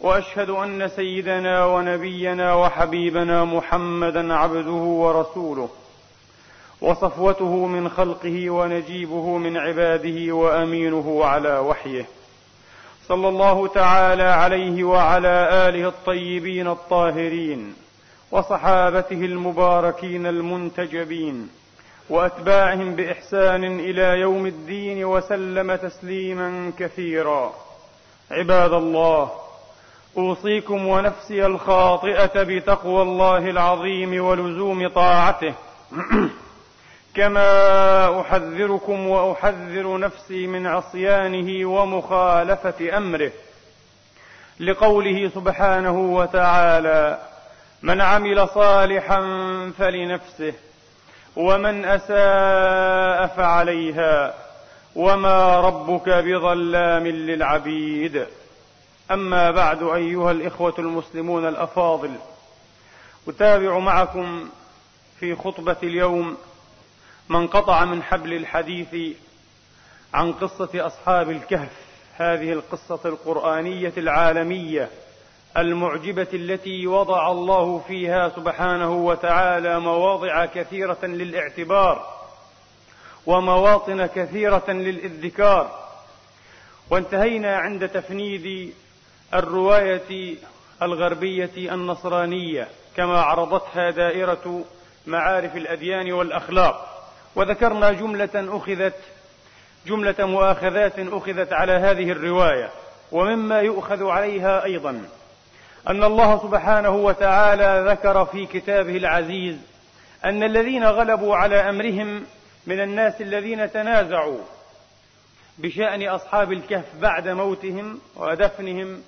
وأشهد أن سيدنا ونبينا وحبيبنا محمدا عبده ورسوله وصفوته من خلقه ونجيبه من عباده وأمينه على وحيه. صلى الله تعالى عليه وعلى آله الطيبين الطاهرين وصحابته المباركين المنتجبين وأتباعهم بإحسان إلى يوم الدين وسلم تسليما كثيرا. عباد الله أوصيكم ونفسي الخاطئة بتقوى الله العظيم ولزوم طاعته. كما أحذركم وأحذر نفسي من عصيانه ومخالفة أمره. لقوله سبحانه وتعالى من عمل صالحا فلنفسه ومن أساء فعليها وما ربك بظلام للعبيد. أما بعد أيها الإخوة المسلمون الأفاضل أتابع معكم في خطبة اليوم ما انقطع من حبل الحديث عن قصة أصحاب الكهف هذه القصة القرآنية العالمية المعجبة التي وضع الله فيها سبحانه وتعالى مواضع كثيرة للاعتبار ومواطن كثيرة للادكار وانتهينا عند تفنيد الرواية الغربية النصرانية كما عرضتها دائرة معارف الأديان والأخلاق. وذكرنا جملة أخذت جملة مؤاخذات أخذت على هذه الرواية ومما يؤخذ عليها أيضا. أن الله سبحانه وتعالى ذكر في كتابه العزيز أن الذين غلبوا على أمرهم من الناس الذين تنازعوا بشأن أصحاب الكهف بعد موتهم ودفنهم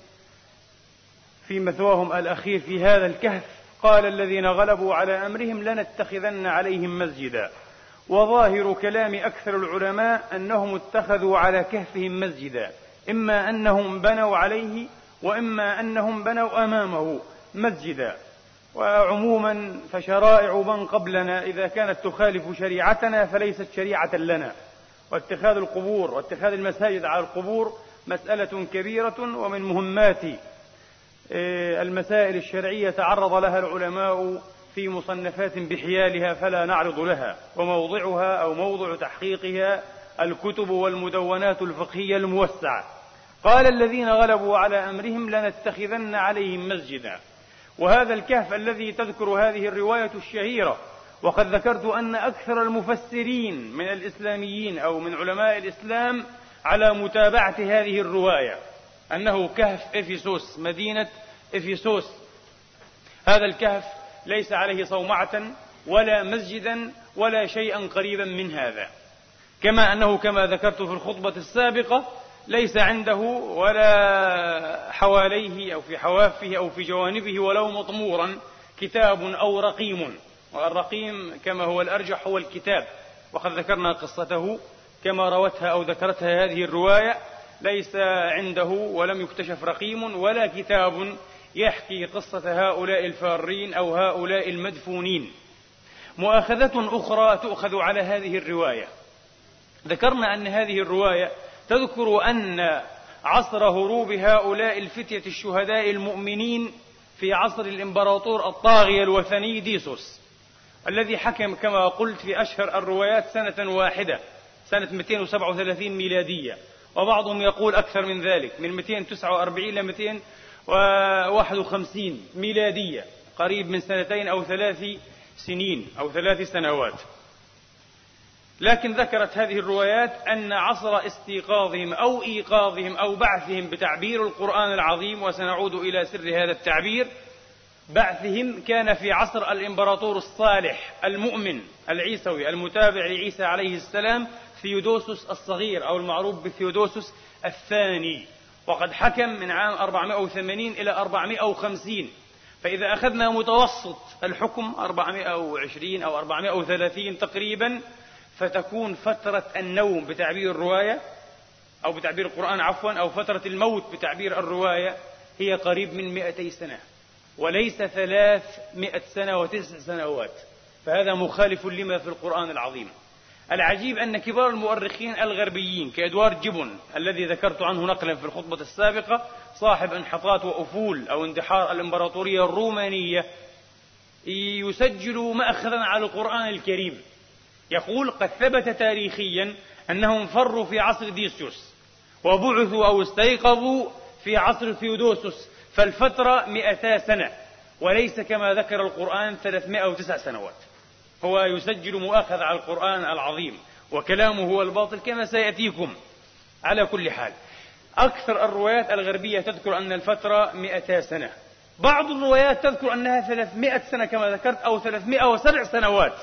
في مثواهم الأخير في هذا الكهف قال الذين غلبوا على أمرهم لنتخذن عليهم مسجدا. وظاهر كلام أكثر العلماء أنهم اتخذوا على كهفهم مسجدا. إما أنهم بنوا عليه وإما أنهم بنوا أمامه مسجدا. وعموما فشرائع من قبلنا إذا كانت تخالف شريعتنا فليست شريعة لنا. واتخاذ القبور واتخاذ المساجد على القبور مسألة كبيرة ومن مهمات المسائل الشرعية تعرض لها العلماء في مصنفات بحيالها فلا نعرض لها وموضعها أو موضع تحقيقها الكتب والمدونات الفقهية الموسعة. قال الذين غلبوا على أمرهم لنتخذن عليهم مسجدا. وهذا الكهف الذي تذكر هذه الرواية الشهيرة وقد ذكرت أن أكثر المفسرين من الإسلاميين أو من علماء الإسلام على متابعة هذه الرواية. أنه كهف إفيسوس مدينة إفيسوس. هذا الكهف ليس عليه صومعة ولا مسجدا ولا شيئا قريبا من هذا. كما أنه كما ذكرت في الخطبة السابقة ليس عنده ولا حواليه أو في حوافه أو في جوانبه ولو مطمورا كتاب أو رقيم. والرقيم كما هو الأرجح هو الكتاب. وقد ذكرنا قصته كما روتها أو ذكرتها هذه الرواية. ليس عنده ولم يكتشف رقيم ولا كتاب يحكي قصة هؤلاء الفارين أو هؤلاء المدفونين. مؤاخذة أخرى تؤخذ على هذه الرواية. ذكرنا أن هذه الرواية تذكر أن عصر هروب هؤلاء الفتية الشهداء المؤمنين في عصر الإمبراطور الطاغية الوثني ديسوس الذي حكم كما قلت في أشهر الروايات سنة واحدة سنة 237 ميلادية. وبعضهم يقول أكثر من ذلك من 249 إلى 251 ميلادية قريب من سنتين أو ثلاث سنين أو ثلاث سنوات. لكن ذكرت هذه الروايات أن عصر استيقاظهم أو إيقاظهم أو بعثهم بتعبير القرآن العظيم وسنعود إلى سر هذا التعبير. بعثهم كان في عصر الإمبراطور الصالح المؤمن العيسوي المتابع لعيسى عليه السلام ثيودوسوس الصغير أو المعروف بثيودوسوس الثاني. وقد حكم من عام 480 إلى 450 فإذا أخذنا متوسط الحكم 420 أو 430 تقريبا فتكون فترة النوم بتعبير الرواية أو بتعبير القرآن عفوا أو فترة الموت بتعبير الرواية هي قريب من 200 سنة. وليس 300 سنة وتسع سنوات. فهذا مخالف لما في القرآن العظيم. العجيب أن كبار المؤرخين الغربيين كإدوارد جيبون الذي ذكرت عنه نقلا في الخطبة السابقة صاحب انحطاط وأفول أو اندحار الإمبراطورية الرومانية يسجل مأخذا على القرآن الكريم. يقول قد ثبت تاريخيا أنهم فروا في عصر ديسيوس وبعثوا أو استيقظوا في عصر ثيودوسوس فالفترة مئتا سنة وليس كما ذكر القرآن 309 سنوات. هو يسجل مؤاخذة على القرآن العظيم وكلامه هو الباطل كما سيأتيكم. على كل حال أكثر الروايات الغربية تذكر أن الفترة 200 سنة. بعض الروايات تذكر أنها 300 سنة كما ذكرت أو 307 سنوات.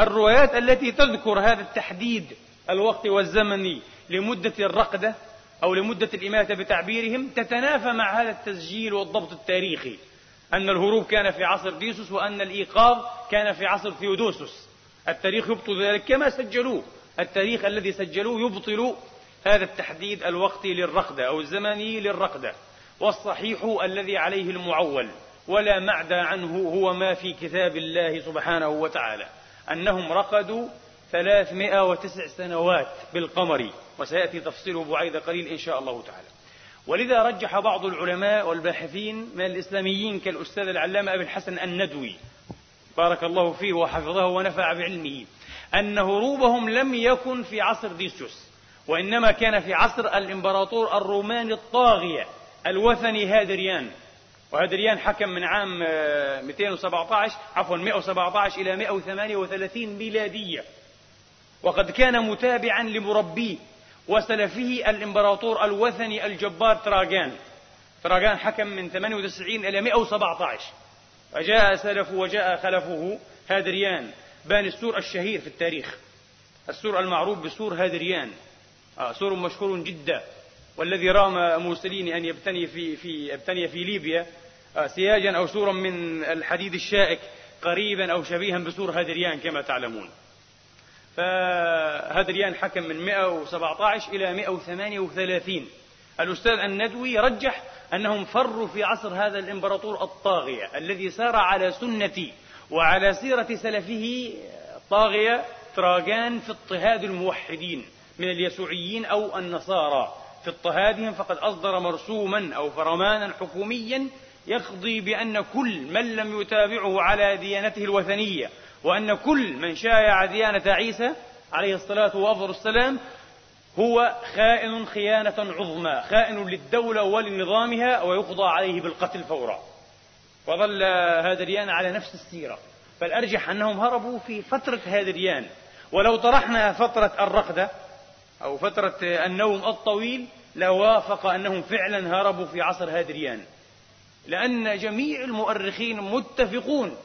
الروايات التي تذكر هذا التحديد الوقت والزمني لمدة الرقدة أو لمدة الإماتة بتعبيرهم تتنافى مع هذا التسجيل والضبط التاريخي. أن الهروب كان في عصر ديسوس وأن الإيقاظ كان في عصر ثيودوسوس. التاريخ يبطل ذلك كما سجلوه. التاريخ الذي سجلوه يبطل هذا التحديد الوقتي للرقدة أو الزمني للرقدة. والصحيح الذي عليه المعول ولا معدى عنه هو ما في كتاب الله سبحانه وتعالى. أنهم رقدوا ثلاثمائة وتسع سنوات بالقمر. وسيأتي تفصيله بعيد قليل إن شاء الله تعالى. ولذا رجح بعض العلماء والباحثين من الإسلاميين كالأستاذ العلامة أبي الحسن الندوي بارك الله فيه وحفظه ونفع بعلمه أن هروبهم لم يكن في عصر ديسيوس وإنما كان في عصر الإمبراطور الروماني الطاغية الوثني هادريان. وهادريان حكم من عام 217 آه، عفوا 117 إلى 138 ميلادية. وقد كان متابعا لمربيه وسلفه الإمبراطور الوثني الجبار تراجان تراجان حكم من 98 إلى 117 وجاء سلفه وجاء خلفه هادريان باني السور الشهير في التاريخ. السور المعروف بسور هادريان. آه سور مشهور جدا. والذي رام موسوليني أن يبتني في, في يبتني في ليبيا. آه سياجا أو سورا من الحديد الشائك قريبا أو شبيها بسور هادريان كما تعلمون. فهذريان حكم من 117 إلى 138 الأستاذ الندوي رجح أنهم فروا في عصر هذا الإمبراطور الطاغية الذي سار على سنة وعلى سيرة سلفه الطاغية تراجان في اضطهاد الموحدين من اليسوعيين أو النصارى. في اضطهادهم فقد أصدر مرسوما أو فرمانا حكوميا يقضي بأن كل من لم يتابعه على ديانته الوثنية وأن كل من شايع ديانة عيسى عليه الصلاة وأفضل السلام هو خائن خيانة عظمى خائن للدولة ولنظامها ويقضى عليه بالقتل فورا. وظل هادريان على نفس السيرة. فالأرجح أنهم هربوا في فترة هادريان ولو طرحنا فترة الرقدة أو فترة النوم الطويل لوافق أنهم فعلا هربوا في عصر هادريان لأن جميع المؤرخين متفقون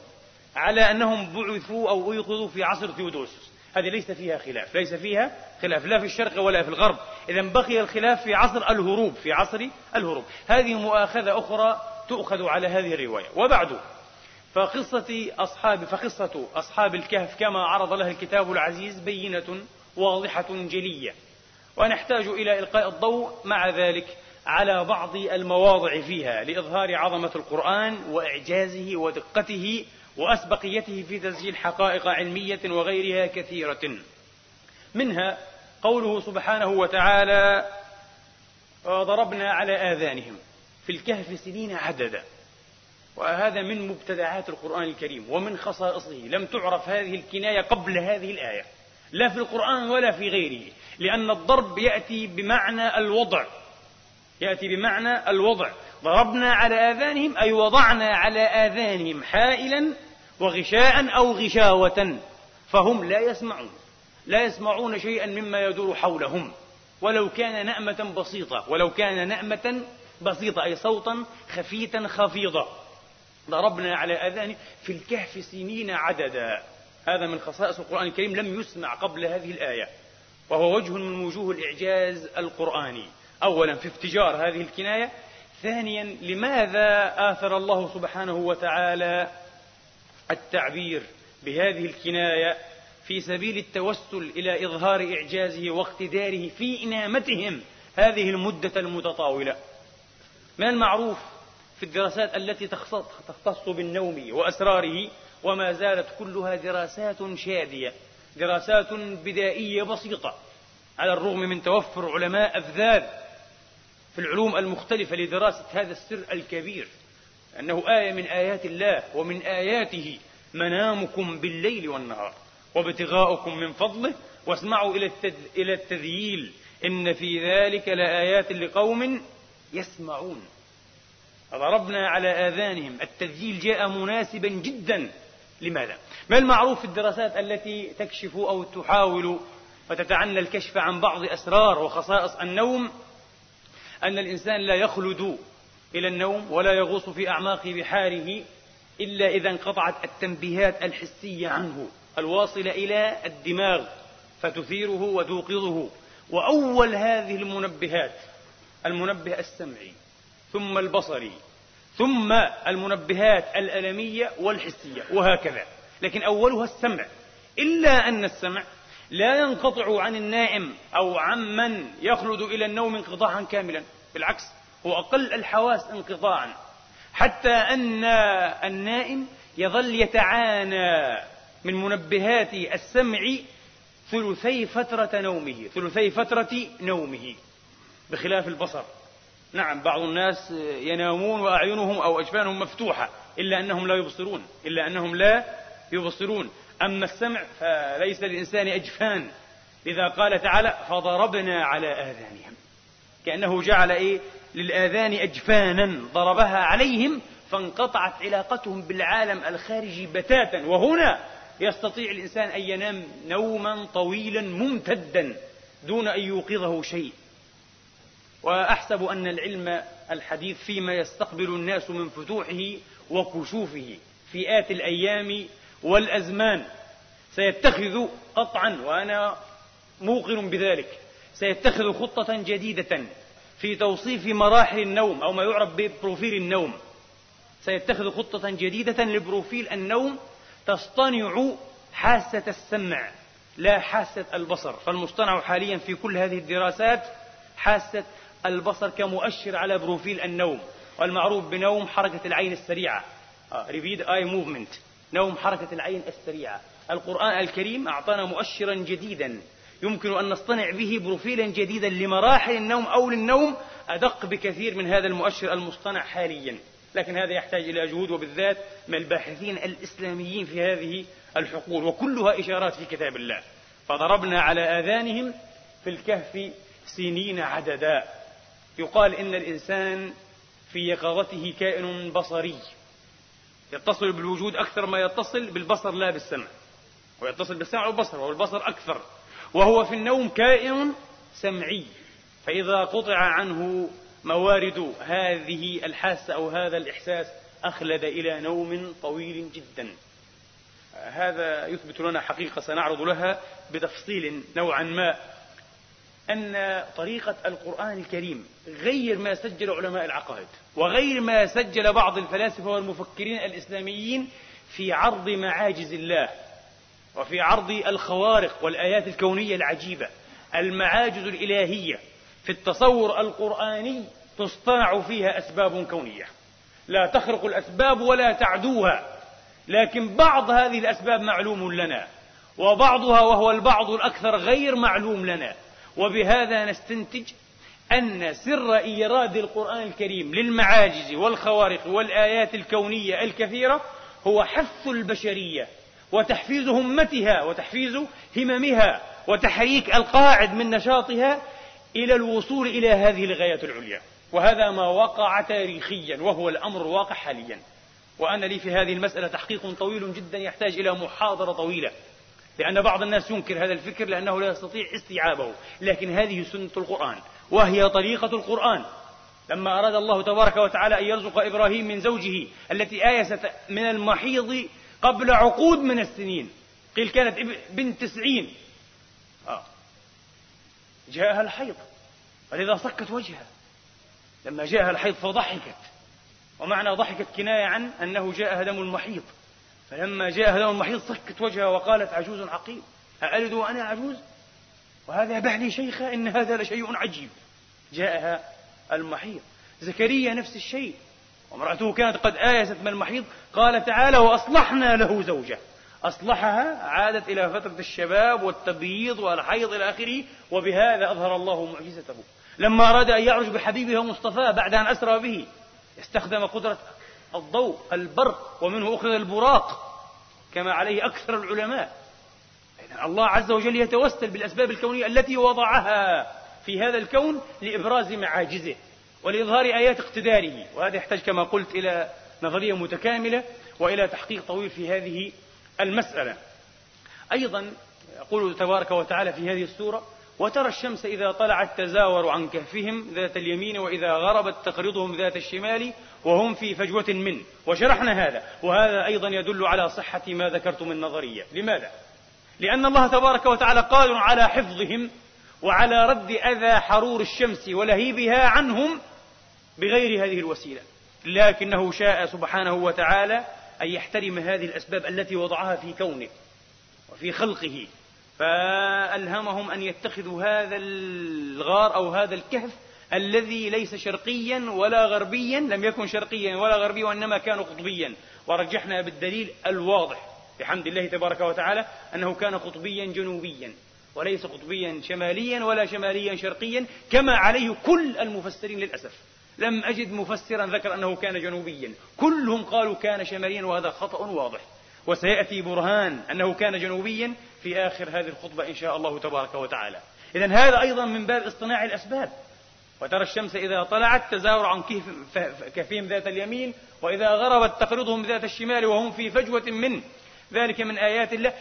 على أنهم بعثوا أو أيقظوا في عصر ثيودوسوس. هذه ليس فيها خلاف ليس فيها خلاف لا في الشرق ولا في الغرب. إذا بقي الخلاف في عصر الهروب في عصر الهروب. هذه مؤاخذة أخرى تؤخذ على هذه الرواية. وبعد فقصة أصحاب فقصة أصحاب الكهف كما عرض لها الكتاب العزيز بينة واضحة جلية. ونحتاج إلى إلقاء الضوء مع ذلك على بعض المواضع فيها لإظهار عظمة القرآن وإعجازه ودقته وأسبقيته في تسجيل حقائق علمية وغيرها كثيرة. منها قوله سبحانه وتعالى وضربنا على آذانهم في الكهف سنين عددا. وهذا من مبتدعات القرآن الكريم ومن خصائصه. لم تعرف هذه الكناية قبل هذه الآية لا في القرآن ولا في غيره لأن الضرب يأتي بمعنى الوضع. يأتي بمعنى الوضع. ضربنا على آذانهم أي وضعنا على آذانهم حائلا وغشاء أو غشاوة فهم لا يسمعون لا يسمعون شيئا مما يدور حولهم. ولو كان نأمة بسيطة ولو كان نأمة بسيطة أي صوتا خفيتا خفيضا. ضربنا على أذان في الكهف سنين عددا. هذا من خصائص القرآن الكريم لم يسمع قبل هذه الآية. وهو وجه من وجوه الإعجاز القرآني. أولا في افتجار هذه الكناية ثانيا لماذا آثر الله سبحانه وتعالى التعبير بهذه الكناية في سبيل التوسل إلى إظهار إعجازه واقتداره في إنامتهم هذه المدة المتطاولة. من المعروف في الدراسات التي تختص بالنوم وأسراره وما زالت كلها دراسات شادية دراسات بدائية بسيطة على الرغم من توفر علماء أفذاذ في العلوم المختلفة لدراسة هذا السر الكبير. أنه آية من آيات الله ومن آياته منامكم بالليل والنهار وابتغاؤكم من فضله واسمعوا إلى, إلى التذييل. إن في ذلك لآيات لقوم يسمعون. ضربنا على آذانهم. التذييل جاء مناسبا جدا. لماذا؟ ما المعروف في الدراسات التي تكشف أو تحاول وتتعنى الكشف عن بعض أسرار وخصائص النوم؟ أن الإنسان لا يخلد إلى النوم ولا يغوص في أعماق بحاره إلا إذا انقطعت التنبيهات الحسية عنه الواصلة إلى الدماغ فتثيره وتوقظه. وأول هذه المنبهات المنبه السمعي ثم البصري ثم المنبهات الألمية والحسية وهكذا. لكن أولها السمع. إلا أن السمع لا ينقطع عن النائم أو عمن يخلد إلى النوم انقطاعا كاملا. بالعكس هو أقل الحواس انقطاعا حتى أن النائم يظل يتعانى من منبهات السمع ثلثي فترة نومه ثلثي فترة نومه بخلاف البصر. نعم بعض الناس ينامون وأعينهم أو أجفانهم مفتوحة إلا أنهم لا يبصرون إلا أنهم لا يبصرون. أما السمع فليس للإنسان أجفان. لذا قال تعالى فضربنا على آذانهم. كأنه جعل إيه؟ للآذان أجفانا ضربها عليهم فانقطعت علاقتهم بالعالم الخارجي بتاتا. وهنا يستطيع الإنسان أن ينام نوما طويلا ممتدا دون أن يوقظه شيء. وأحسب أن العلم الحديث فيما يستقبل الناس من فتوحه وكشوفه في آت الأيام والأزمان. سيتخذ قطعا وأنا موقن بذلك سيتخذ خطة جديدة في توصيف مراحل النوم أو ما يعرف ب profile النوم. سيتخذ خطة جديدة ل profile النوم تصطنع حاسة السمع لا حاسة البصر. فالمصطنع حاليا في كل هذه الدراسات حاسة البصر كمؤشر على profile النوم. والمعروف بنوم حركة العين السريعة. rapid eye movement نوم حركة العين السريعة. القرآن الكريم أعطانا مؤشرا جديدا. يمكن أن نصطنع به بروفيلا جديدا لمراحل النوم أو للنوم. أدق بكثير من هذا المؤشر المصطنع حاليا. لكن هذا يحتاج إلى جهود وبالذات من الباحثين الإسلاميين في هذه الحقول وكلها إشارات في كتاب الله. فضربنا على آذانهم في الكهف سنين عددا. يقال إن الإنسان في يقظته كائن بصري. يتصل بالوجود أكثر ما يتصل بالبصر لا بالسمع. ويتصل بالسمع والبصر والبصر أكثر. وهو في النوم كائن سمعي. فإذا قطع عنه موارد هذه الحاسة أو هذا الإحساس أخلد إلى نوم طويل جدا. هذا يثبت لنا حقيقة سنعرض لها بتفصيل نوعا ما. أن طريقة القرآن الكريم غير ما سجل علماء العقائد وغير ما سجل بعض الفلاسفة والمفكرين الإسلاميين في عرض معاجز الله وفي عرض الخوارق والآيات الكونية العجيبة المعاجز الإلهية في التصور القرآني تصطنع فيها أسباب كونية. لا تخرق الأسباب ولا تعدوها لكن بعض هذه الأسباب معلوم لنا وبعضها وهو البعض الأكثر غير معلوم لنا. وبهذا نستنتج أن سر إيراد القرآن الكريم للمعاجز والخوارق والآيات الكونية الكثيرة هو حث البشرية وتحفيز همتها وتحفيز هممها وتحريك القاعد من نشاطها إلى الوصول إلى هذه الغاية العليا. وهذا ما وقع تاريخيا وهو الأمر الواقع حاليا. وأنا لي في هذه المسألة تحقيق طويل جدا يحتاج إلى محاضرة طويلة. لأن بعض الناس ينكر هذا الفكر لأنه لا يستطيع استيعابه. لكن هذه سنة القرآن وهي طريقة القرآن. لما أراد الله تبارك وتعالى أن يرزق إبراهيم من زوجه التي آيست من المحيض قبل عقود من السنين. قيل كانت بنت تسعين. آه. جاءها الحيض. ولذا صكت وجهها. لما جاءها الحيض فضحكت. ومعنى ضحكت كناية عن أنه جاءها دم المحيض. فلما جاءها دم المحيض صكت وجهها وقالت عجوز عقيم. أألد وأنا عجوز؟ وهذا بعني شيخة إن هذا لشيء عجيب. جاءها المحيض. زكريا نفس الشيء. وامرأته كانت قد آيست من المحيض قال تعالى وأصلحنا له زوجه. أصلحها عادت إلى فترة الشباب والتبييض والحيض إلى آخره وبهذا أظهر الله معجزته. لما أراد أن يعرج بحبيبه ومصطفاه بعد أن أسرى به استخدم قدرة الضوء البرق ومنه أخذ البراق كما عليه أكثر العلماء. الله عز وجل يتوسل بالأسباب الكونية التي وضعها في هذا الكون لإبراز معاجزه. ولإظهار آيات اقتداره وهذا يحتاج كما قلت إلى نظرية متكاملة وإلى تحقيق طويل في هذه المسألة. أيضا يقول تبارك وتعالى في هذه السورة وترى الشمس إذا طلعت تزاور عن كهفهم ذات اليمين وإذا غربت تقرضهم ذات الشمال وهم في فجوة منه. وشرحنا هذا وهذا أيضا يدل على صحة ما ذكرت من نظرية. لماذا؟ لأن الله تبارك وتعالى قادر على حفظهم وعلى رد أذى حرور الشمس ولهيبها عنهم بغير هذه الوسيلة لكنه شاء سبحانه وتعالى أن يحترم هذه الأسباب التي وضعها في كونه وفي خلقه فألهمهم أن يتخذوا هذا الغار أو هذا الكهف الذي ليس شرقيا ولا غربيا لم يكن شرقيا ولا غربيا وإنما كان قطبيا. ورجحنا بالدليل الواضح بحمد الله تبارك وتعالى أنه كان قطبيا جنوبيا وليس قطبيا شماليا ولا شماليا شرقيا كما عليه كل المفسرين للأسف. لم أجد مفسرا ذكر أنه كان جنوبيا. كلهم قالوا كان شماليا وهذا خطأ واضح. وسيأتي برهان أنه كان جنوبيا في آخر هذه الخطبة إن شاء الله تبارك وتعالى. إذا هذا أيضا من باب اصطناع الأسباب. وترى الشمس إذا طلعت تزاور عن كهفهم ذات اليمين وإذا غربت تقرضهم ذات الشمال وهم في فجوة منه ذلك من آيات الله.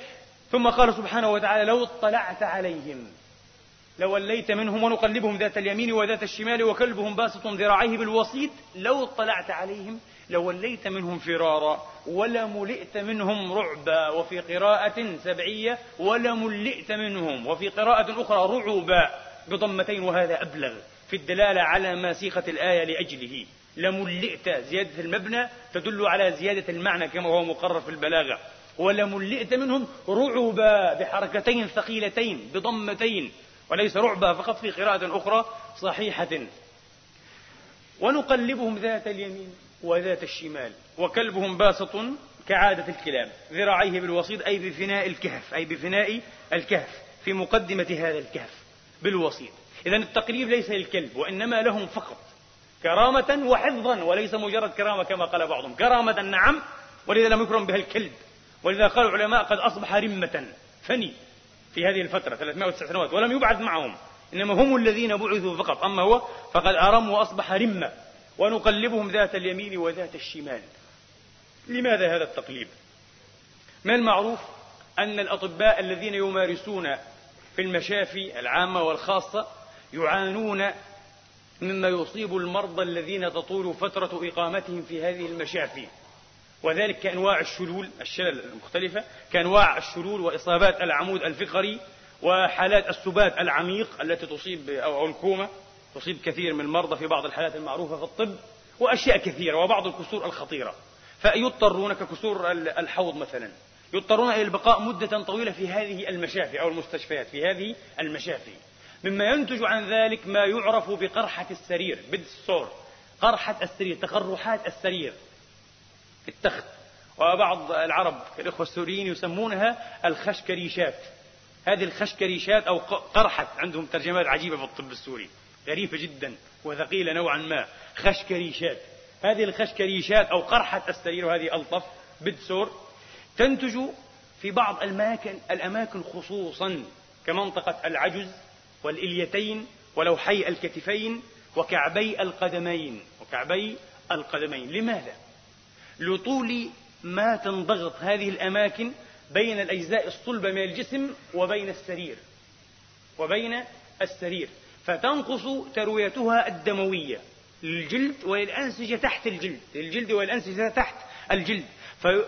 ثم قال سبحانه وتعالى لو اطلعت عليهم. لوليت منهم ونقلبهم ذات اليمين وذات الشمال وكلبهم باسط ذراعيه بالوسيط لو اطلعت عليهم لوليت منهم فرارا ولملئت منهم رعبا وفي قراءة سبعية ولملئت منهم وفي قراءة أخرى رعبا بضمتين وهذا أبلغ في الدلالة على ما سيقت الآية لأجله. لملئت زيادة المبنى تدل على زيادة المعنى كما هو مقرر في البلاغة. ولملئت منهم رعبا بحركتين ثقيلتين بضمتين وليس رعبا فقط في قراءة أخرى صحيحة. ونقلبهم ذات اليمين وذات الشمال وكلبهم باسط كعادة الكلاب ذراعيه بالوسيط أي بفناء الكهف أي بفناء الكهف في مقدمة هذا الكهف بالوسيط. إذا التقريب ليس للكلب وإنما لهم فقط كرامة وحفظا وليس مجرد كرامة كما قال بعضهم. كرامة نعم ولذا لم يكرم بها الكلب. ولذا قال العلماء قد أصبح رمة فني. في هذه الفترة 309 سنوات ولم يبعث معهم إنما هم الذين بعثوا فقط. أما هو فقد أرم وأصبح رمة ونقلبهم ذات اليمين وذات الشمال. لماذا هذا التقليب؟ من المعروف؟ أن الأطباء الذين يمارسون في المشافي العامة والخاصة يعانون مما يصيب المرضى الذين تطول فترة إقامتهم في هذه المشافي. وذلك كأنواع الشلول الشلل المختلفة كأنواع الشلول وإصابات العمود الفقري وحالات السبات العميق التي تصيب أو الكومة تصيب كثير من المرضى في بعض الحالات المعروفة في الطب وأشياء كثيرة وبعض الكسور الخطيرة. فيضطرون ككسور الحوض مثلا. يضطرون إلى البقاء مدة طويلة في هذه المشافي أو المستشفيات في هذه المشافي. مما ينتج عن ذلك ما يعرف بقرحة السرير السور قرحة السرير تقرحات السرير. التخت. وبعض العرب الإخوة السوريين يسمونها الخشكريشات. هذه الخشكريشات أو قرحة عندهم ترجمات عجيبة في الطب السوري. غريبة جدا وثقيلة نوعا ما. خشكريشات. هذه الخشكريشات أو قرحة السرير وهذه ألطف بدسور تنتج في بعض الأماكن الأماكن خصوصا كمنطقة العجز والإليتين ولوحي الكتفين وكعبي القدمين. وكعبي القدمين. لماذا؟ لطول ما تنضغط هذه الأماكن بين الأجزاء الصلبة من الجسم وبين السرير وبين السرير. فتنقص ترويتها الدموية للجلد وللأنسجة تحت الجلد للجلد والأنسجة تحت الجلد.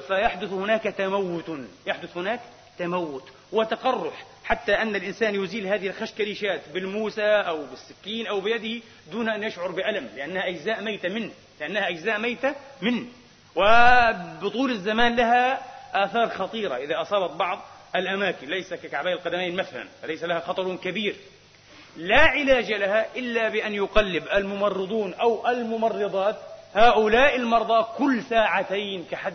فيحدث هناك تموت يحدث هناك تموت وتقرح. حتى أن الإنسان يزيل هذه الخشكريشات بالموسى أو بالسكين أو بيده دون أن يشعر بألم لأنها أجزاء ميتة منه لأنها أجزاء ميتة منه. وبطول الزمان لها آثار خطيرة. إذا أصابت بعض الأماكن ليس ككعبي القدمين مثلا فليس لها خطر كبير. لا علاج لها إلا بأن يقلب الممرضون أو الممرضات. هؤلاء المرضى كل ساعتين كحد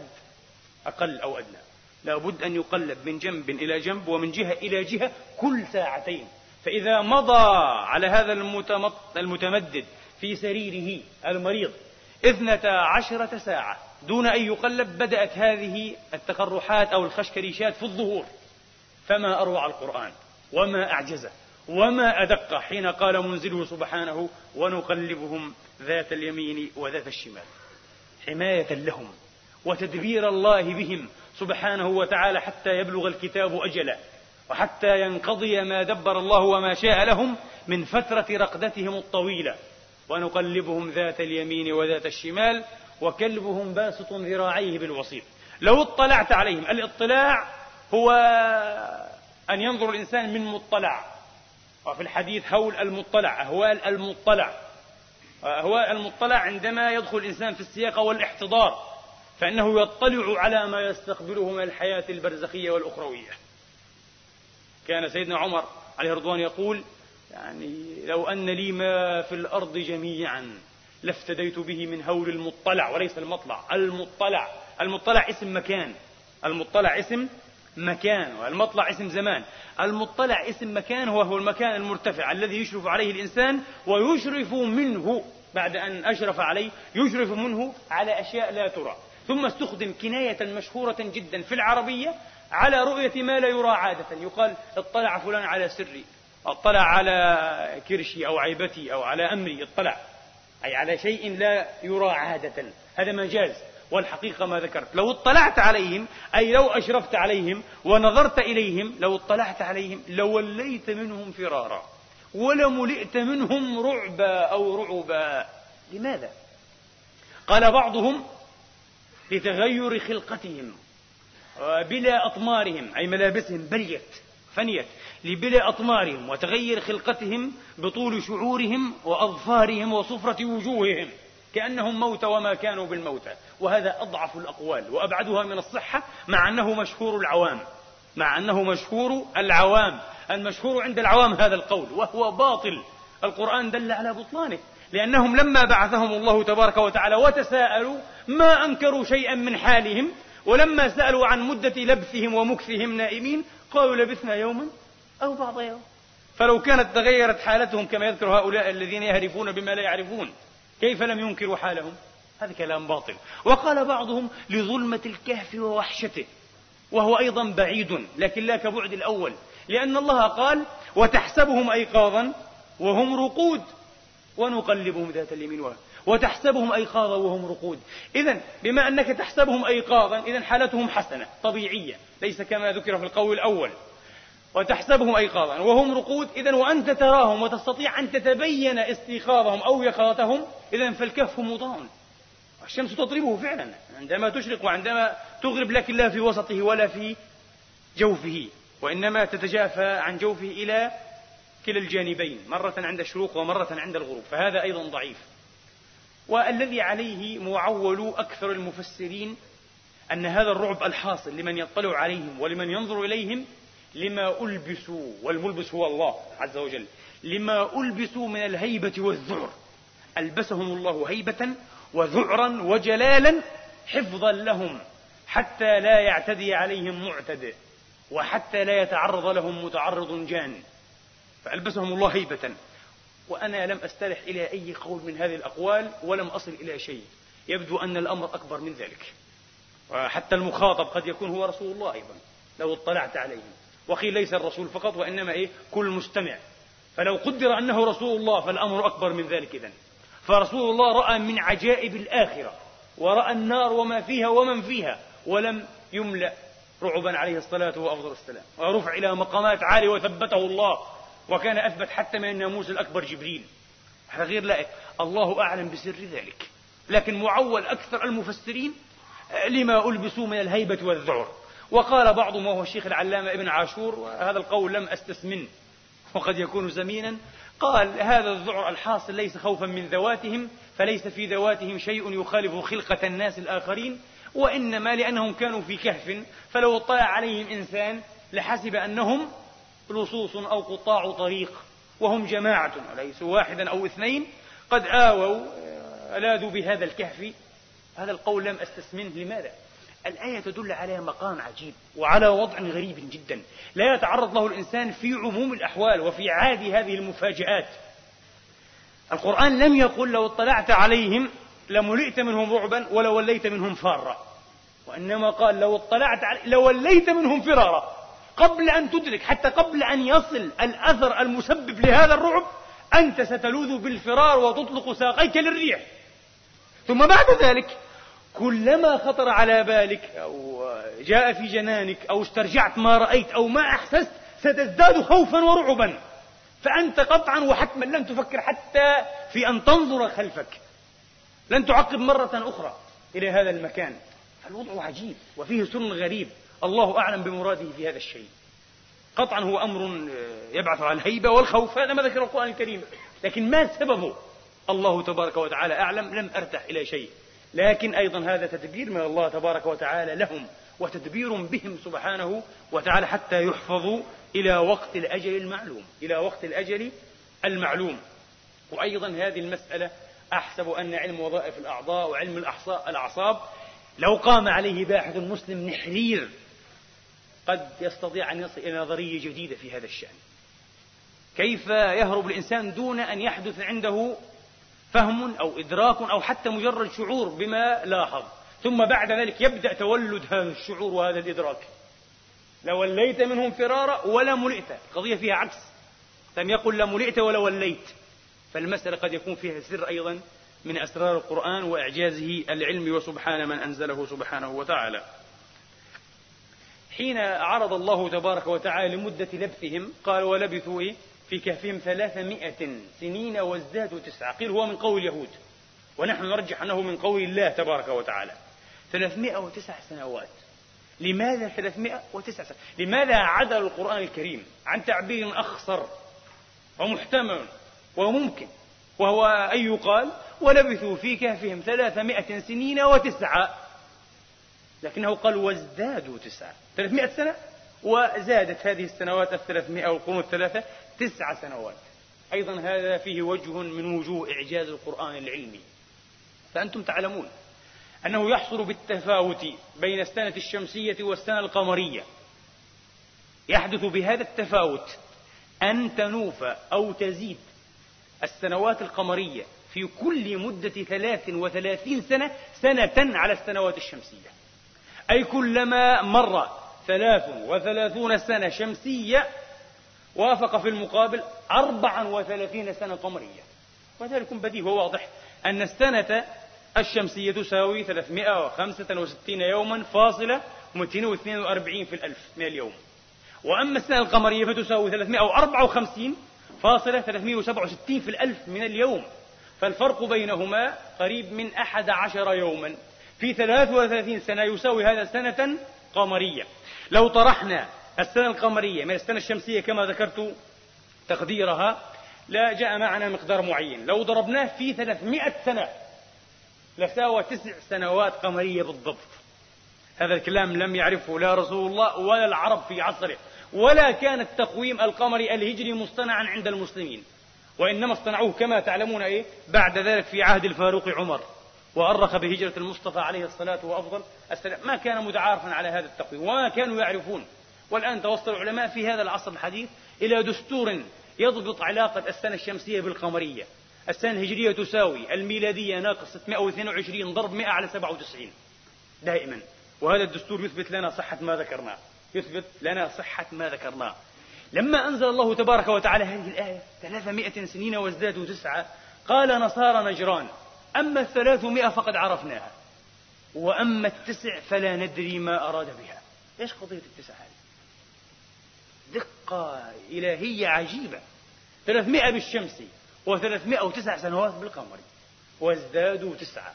أقل أو أدنى. لا بد أن يقلب من جنب إلى جنب ومن جهة إلى جهة كل ساعتين. فإذا مضى على هذا المتمدد في سريره المريض اثنتا عشرة ساعة دون أن يقلب بدأت هذه التقرحات أو الخشكريشات في الظهور. فما أروع القرآن وما أعجزه وما أدق حين قال منزله سبحانه ونقلبهم ذات اليمين وذات الشمال. حماية لهم وتدبير الله بهم سبحانه وتعالى حتى يبلغ الكتاب أجله وحتى ينقضي ما دبر الله وما شاء لهم من فترة رقدتهم الطويلة. ونقلبهم ذات اليمين وذات الشمال وكلبهم باسط ذراعيه بالوسيط لو اطلعت عليهم الاطلاع هو أن ينظر الإنسان من مطلع. وفي الحديث هول المطلع أهوال المطلع. أهوال المطلع عندما يدخل الإنسان في السياقة والاحتضار فإنه يطلع على ما يستقبله من الحياة البرزخية والأخروية. كان سيدنا عمر عليه الرضوان يقول يعني لو أن لي ما في الأرض جميعا لافتديت به من هول المطلع وليس المطلع. المطلع. المطلع اسم مكان. المطلع اسم مكان. والمطلع اسم زمان. المطلع اسم مكان وهو المكان المرتفع الذي يشرف عليه الإنسان ويشرف منه. بعد أن أشرف عليه يشرف منه على أشياء لا ترى. ثم استخدم كناية مشهورة جدا في العربية على رؤية ما لا يرى عادة. يقال اطلع فلان على سري اطلع على كرشي أو عيبتي أو على أمري اطلع. أي على شيء لا يرى عادة. هذا مجاز والحقيقة ما ذكرت. لو اطلعت عليهم أي لو أشرفت عليهم ونظرت إليهم لو اطلعت عليهم لوليت منهم فرارا. ولملئت منهم رعبا أو رعبا. لماذا؟ قال بعضهم لتغير خلقتهم بلا أطمارهم أي ملابسهم بليت فنيت لبلا أطمارهم وتغير خلقتهم بطول شعورهم وأظفارهم وصفرة وجوههم. كأنهم موتى وما كانوا بالموتى وهذا أضعف الأقوال وأبعدها من الصحة مع أنه مشهور العوام. مع أنه مشهور العوام. المشهور عند العوام هذا القول وهو باطل. القرآن دل على بطلانه. لأنهم لما بعثهم الله تبارك وتعالى وتساءلوا ما أنكروا شيئا من حالهم ولما سألوا عن مدة لبثهم ومكثهم نائمين قالوا لبثنا يوما أو بعض يوم. فلو كانت تغيرت حالتهم كما يذكر هؤلاء الذين يهرفون بما لا يعرفون كيف لم ينكروا حالهم؟ هذا كلام باطل. وقال بعضهم لظلمة الكهف ووحشته وهو أيضا بعيد لكن لا كبعد الأول لأن الله قال وتحسبهم أيقاظا وهم رقود ونقلبهم ذات اليمين واليمين وتحسبهم أيقاظا وهم رقود. إذا بما أنك تحسبهم أيقاظا إذا حالتهم حسنة طبيعية ليس كما ذكر في القول الأول. وتحسبهم أيقاظا وهم رقود إذا وأنت تراهم وتستطيع أن تتبين استيقاظهم أو يقظتهم إذا فالكهف مضاء الشمس تضربه فعلا عندما تشرق وعندما تغرب لكن لا في وسطه ولا في جوفه وإنما تتجافى عن جوفه إلى كلا الجانبين مرة عند الشروق ومرة عند الغروب فهذا أيضا ضعيف. والذي عليه معول أكثر المفسرين أن هذا الرعب الحاصل لمن يطلع عليهم ولمن ينظر إليهم لما ألبسوا والملبس هو الله عز وجل لما ألبسوا من الهيبة والذعر ألبسهم الله هيبة وذعرا وجلالا حفظا لهم حتى لا يعتدي عليهم معتد وحتى لا يتعرض لهم متعرض جان فألبسهم الله هيبة. وأنا لم أسترح إلى أي قول من هذه الأقوال ولم أصل إلى شيء. يبدو أن الأمر أكبر من ذلك. وحتى المخاطب قد يكون هو رسول الله أيضا لو اطلعت عليه. وقيل ليس الرسول فقط وإنما إيه؟ كل مستمع. فلو قدر أنه رسول الله فالأمر أكبر من ذلك إذن. فرسول الله رأى من عجائب الآخرة ورأى النار وما فيها ومن فيها ولم يملأ رعبا عليه الصلاة وأفضل السلام ورفع إلى مقامات عالية وثبته الله. وكان أثبت حتى من الناموس الأكبر جبريل. هذا غير لائق. الله أعلم بسر ذلك. لكن معول أكثر المفسرين لما ألبسوا من الهيبة والذعر. وقال بعضهم وهو الشيخ العلامة ابن عاشور وهذا القول لم أستسمنه وقد يكون زمينا قال هذا الذعر الحاصل ليس خوفا من ذواتهم فليس في ذواتهم شيء يخالف خلقة الناس الآخرين وإنما لأنهم كانوا في كهف فلو اطلع عليهم إنسان لحسب أنهم لصوص أو قطاع طريق وهم جماعة وليسوا واحدا أو اثنين؟ قد آووا ألاذوا بهذا الكهف. هذا القول لم أستسمنه. لماذا؟ الآية تدل على مقام عجيب وعلى وضع غريب جدا. لا يتعرض له الإنسان في عموم الأحوال وفي عادي هذه المفاجآت. القرآن لم يقل لو اطلعت عليهم لملئت منهم رعبا ولوليت منهم فارا وإنما قال لو اطلعت لوليت منهم فرارا. قبل أن تدرك حتى قبل أن يصل الأثر المسبب لهذا الرعب أنت ستلوذ بالفرار وتطلق ساقيك للريح. ثم بعد ذلك كلما خطر على بالك أو جاء في جنانك أو استرجعت ما رأيت أو ما أحسست ستزداد خوفا ورعبا. فأنت قطعا وحتما لن تفكر حتى في أن تنظر خلفك. لن تعقب مرة أخرى إلى هذا المكان. الوضع عجيب وفيه سر غريب. الله أعلم بمراده في هذا الشيء. قطعا هو أمر يبعث على الهيبة والخوف هذا ما ذكر القرآن الكريم. لكن ما سببه؟ الله تبارك وتعالى أعلم لم أرتح إلى شيء. لكن أيضا هذا تدبير من الله تبارك وتعالى لهم وتدبير بهم سبحانه وتعالى حتى يحفظوا إلى وقت الأجل المعلوم إلى وقت الأجل المعلوم. وأيضا هذه المسألة أحسب أن علم وظائف الأعضاء وعلم الأعصاب لو قام عليه باحث مسلم نحرير قد يستطيع أن يصل إلى نظرية جديدة في هذا الشأن. كيف يهرب الإنسان دون أن يحدث عنده فهم أو إدراك أو حتى مجرد شعور بما لاحظ؟ ثم بعد ذلك يبدأ تولد هذا الشعور وهذا الإدراك. لوليت منهم فرارا ولا ملئت. القضية فيها عكس. لم يقل لملئت ولا وليت. فالمسألة قد يكون فيها سر أيضا. من أسرار القرآن وإعجازه العلمي وسبحان من أنزله سبحانه وتعالى. حين عرض الله تبارك وتعالى لمدة لبثهم قال ولبثوا إيه؟ في كهفهم ثلاثمائة سنين وازدادوا تسعة. قيل هو من قول اليهود ونحن نرجح أنه من قول الله تبارك وتعالى. ثلاثمائة وتسع سنوات. لماذا ثلاثمائة وتسع سنوات؟ لماذا عدل القرآن الكريم عن تعبير أخصر ومحتمل وممكن؟ وهو أن يقال؟ ولبثوا في كهفهم ثلاثمائة سنين وتسعة. لكنه قال وازدادوا تسعة. ثلاثمائة سنة؟ وزادت هذه السنوات الثلاثمائة والقرون الثلاثة تسع سنوات. أيضا هذا فيه وجه من وجوه إعجاز القرآن العلمي. فأنتم تعلمون أنه يحصل بالتفاوت بين السنة الشمسية والسنة القمرية. يحدث بهذا التفاوت أن تنوف أو تزيد السنوات القمرية في كل مدة ثلاث وثلاثين سنة سنة على السنوات الشمسية. أي كلما مر ثلاث وثلاثون سنة شمسية وافق في المقابل أربعا وثلاثين سنة قمرية. وذلك بديهي وواضح أن السنة الشمسية تساوي 365 يوما فاصلة و242 في الألف من اليوم وأما السنة القمرية فتساوي 354 فاصلة 367 في الألف من اليوم. فالفرق بينهما قريب من أحد عشر يوما. في 33 سنة يساوي هذا سنة قمرية. لو طرحنا السنة القمرية من السنة الشمسية كما ذكرت تقديرها لا جاء معنا مقدار معين. لو ضربناه في 300 سنة لساوى تسع سنوات قمرية بالضبط. هذا الكلام لم يعرفه لا رسول الله ولا العرب في عصره. ولا كان التقويم القمري الهجري مصطنعا عند المسلمين. وإنما اصطنعوه كما تعلمون إيه؟ بعد ذلك في عهد الفاروق عمر وأرخ بهجرة المصطفى عليه الصلاة وأفضل. السلام. ما كان متعارفا على هذا التقويم وما كانوا يعرفون. والآن توصل العلماء في هذا العصر الحديث إلى دستور يضبط علاقة السنة الشمسية بالقمرية. السنة الهجرية تساوي الميلادية ناقص 622 ضرب 100 على 97 دائما. وهذا الدستور يثبت لنا صحة ما ذكرناه. يثبت لنا صحة ما ذكرناه. لما أنزل الله تبارك وتعالى هذه الآية 300 سنين وازدادوا تسعة قال نصارى نجران أما الثلاثمائة فقد عرفناها وأما التسع فلا ندري ما أراد بها. إيش قضية التسع هذه؟ دقة إلهية عجيبة. 300 بالشمس و309 سنوات بالقمر وازدادوا تسعة.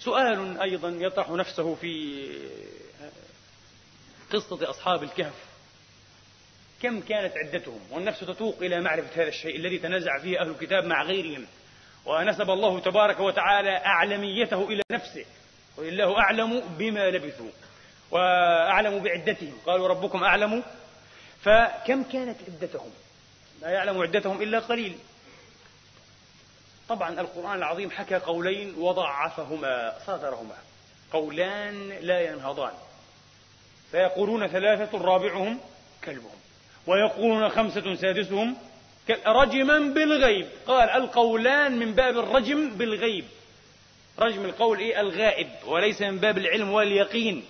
سؤال أيضا يطرح نفسه في قصة أصحاب الكهف. كم كانت عدتهم؟ والنفس تتوق إلى معرفة هذا الشيء الذي تنازع فيه أهل الكتاب مع غيرهم. ونسب الله تبارك وتعالى أعلميته إلى نفسه. الله أعلم بما لبثوا وأعلم بعدتهم. قالوا ربكم أعلم. فكم كانت عدتهم؟ لا يعلم عدتهم إلا قليل. طبعا القرآن العظيم حكى قولين وضعفهما صادرهما. قولان لا ينهضان. فيقولون ثلاثة رابعهم كلبهم. ويقولون خمسة سادسهم رجما بالغيب. قال القولان من باب الرجم بالغيب. رجم القول إيه؟ الغائب وليس من باب العلم واليقين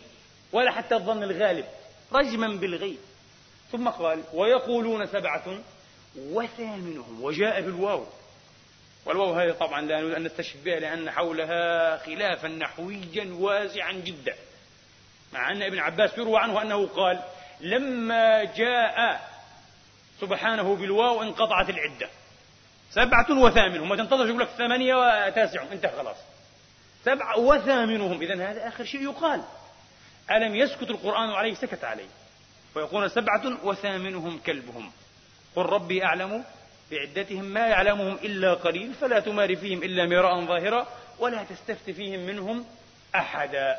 ولا حتى الظن الغالب. رجما بالغيب. ثم قال ويقولون سبعة وثامنهم وجاء بالواو. والواو هذه طبعا لا نريد أن نستشف بها لأن حولها خلافا نحويا واسعا جدا. مع أن ابن عباس يروى عنه أنه قال لما جاء سبحانه بالواو انقطعت العدة. سبعة وثامنهم. ما تنتظر يقول لك ثمانية وتاسعهم انتهى خلاص. سبعة وثامنهم. إذا هذا آخر شيء يقال. ألم يسكت القرآن عليه؟ سكت عليه. ويقول سبعة وثامنهم كلبهم. قل ربي أعلم بعدتهم ما يعلمهم إلا قليل فلا تمار فيهم إلا مراء ظاهرا ولا تستفت فيهم منهم أحدا.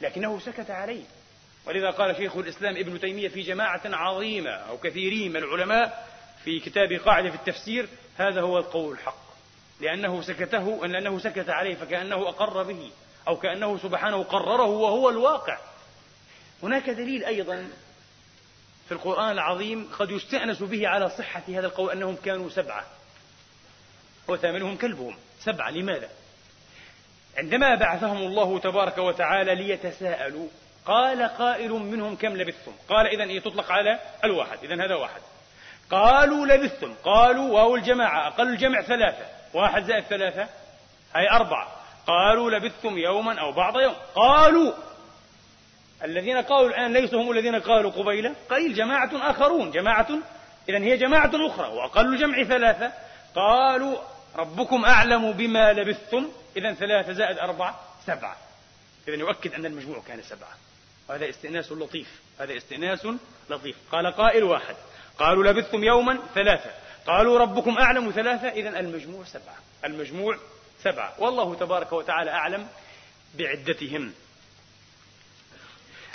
لكنه سكت عليه. ولذا قال شيخ الإسلام ابن تيمية في جماعة عظيمة أو كثيرين من العلماء في كتاب قاعدة في التفسير هذا هو القول الحق. لأنه سكته لأنه سكت عليه فكأنه أقر به أو كأنه سبحانه قرره وهو الواقع. هناك دليل أيضا في القرآن العظيم قد يستأنس به على صحة هذا القول أنهم كانوا سبعة. وثامنهم كلبهم. سبعة لماذا؟ عندما بعثهم الله تبارك وتعالى ليتساءلوا قال قائل منهم كم لبثتم؟ قال إذا إيه تطلق على الواحد إذا هذا واحد. قالوا لبثتم قالوا واو الجماعة أقل الجمع ثلاثة. واحد زائد ثلاثة هي أربعة. قالوا لبثتم يوما أو بعض يوم. قالوا الذين قالوا الآن ليسوا هم الذين قالوا قبيلة قليل جماعة آخرون جماعة إذا هي جماعة أخرى وأقل جمع ثلاثة. قالوا ربكم أعلم بما لبثتم إذا ثلاثة زائد أربعة سبعة. إذا يؤكد أن المجموع كان سبعة. وهذا استئناس لطيف هذا استئناس لطيف. قال قائل واحد قالوا لبثتم يوما ثلاثة قالوا ربكم أعلم ثلاثة إذا المجموع سبعة المجموع سبعة. والله تبارك وتعالى أعلم بعدتهم.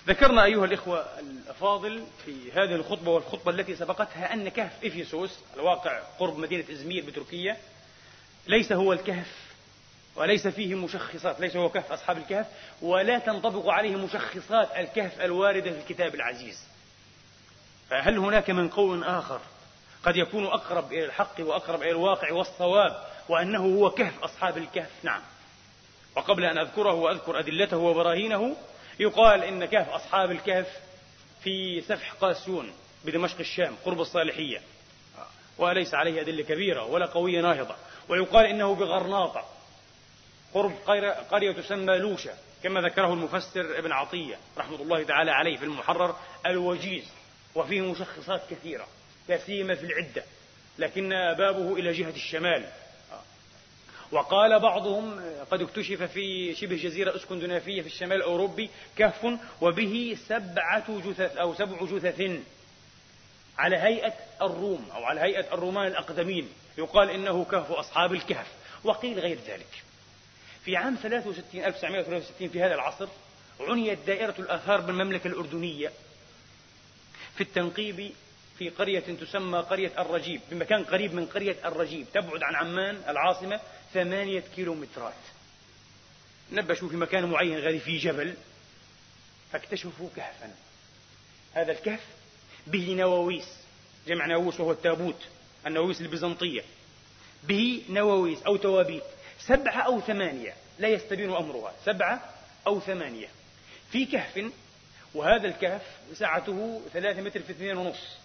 ذكرنا أيها الإخوة الأفاضل في هذه الخطبة والخطبة التي سبقتها أن كهف إفيسوس الواقع قرب مدينة إزمير بتركيا ليس هو الكهف وليس فيه مشخصات ليس هو كهف أصحاب الكهف ولا تنطبق عليه مشخصات الكهف الواردة في الكتاب العزيز. فهل هناك من قول آخر قد يكون أقرب إلى الحق وأقرب إلى الواقع والصواب وأنه هو كهف أصحاب الكهف؟ نعم. وقبل أن أذكره وأذكر أدلته وبراهينه يقال إن كهف أصحاب الكهف في سفح قاسيون بدمشق الشام قرب الصالحية. وليس عليه أدلة كبيرة ولا قوية ناهضة. ويقال إنه بغرناطة. قرب قرية تسمى لوشة كما ذكره المفسر ابن عطية رحمة الله تعالى عليه في المحرر الوجيز وفيه مشخصات كثيرة كثيمة في العدة لكن بابه إلى جهة الشمال. وقال بعضهم قد اكتشف في شبه جزيرة اسكندنافية في الشمال الأوروبي كهف وبه سبعة جثث أو سبع جثث على هيئة الروم أو على هيئة الرومان الأقدمين. يقال إنه كهف أصحاب الكهف وقيل غير ذلك. في عام 63 1963 في هذا العصر عنيت دائرة الآثار بالمملكة الأردنية في التنقيب في قرية تسمى قرية الرجيب بمكان قريب من قرية الرجيب. تبعد عن عمان العاصمة ثمانية كيلومترات. نبشوا في مكان معين غادي في جبل فاكتشفوا كهفا. هذا الكهف به نواويس جمع ناووس وهو التابوت النواويس البيزنطية. به نواويس أو توابيت. سبعة أو ثمانية. لا يستبين أمرها. سبعة أو ثمانية. في كهف وهذا الكهف سعته ثلاثة متر في اثنين ونص.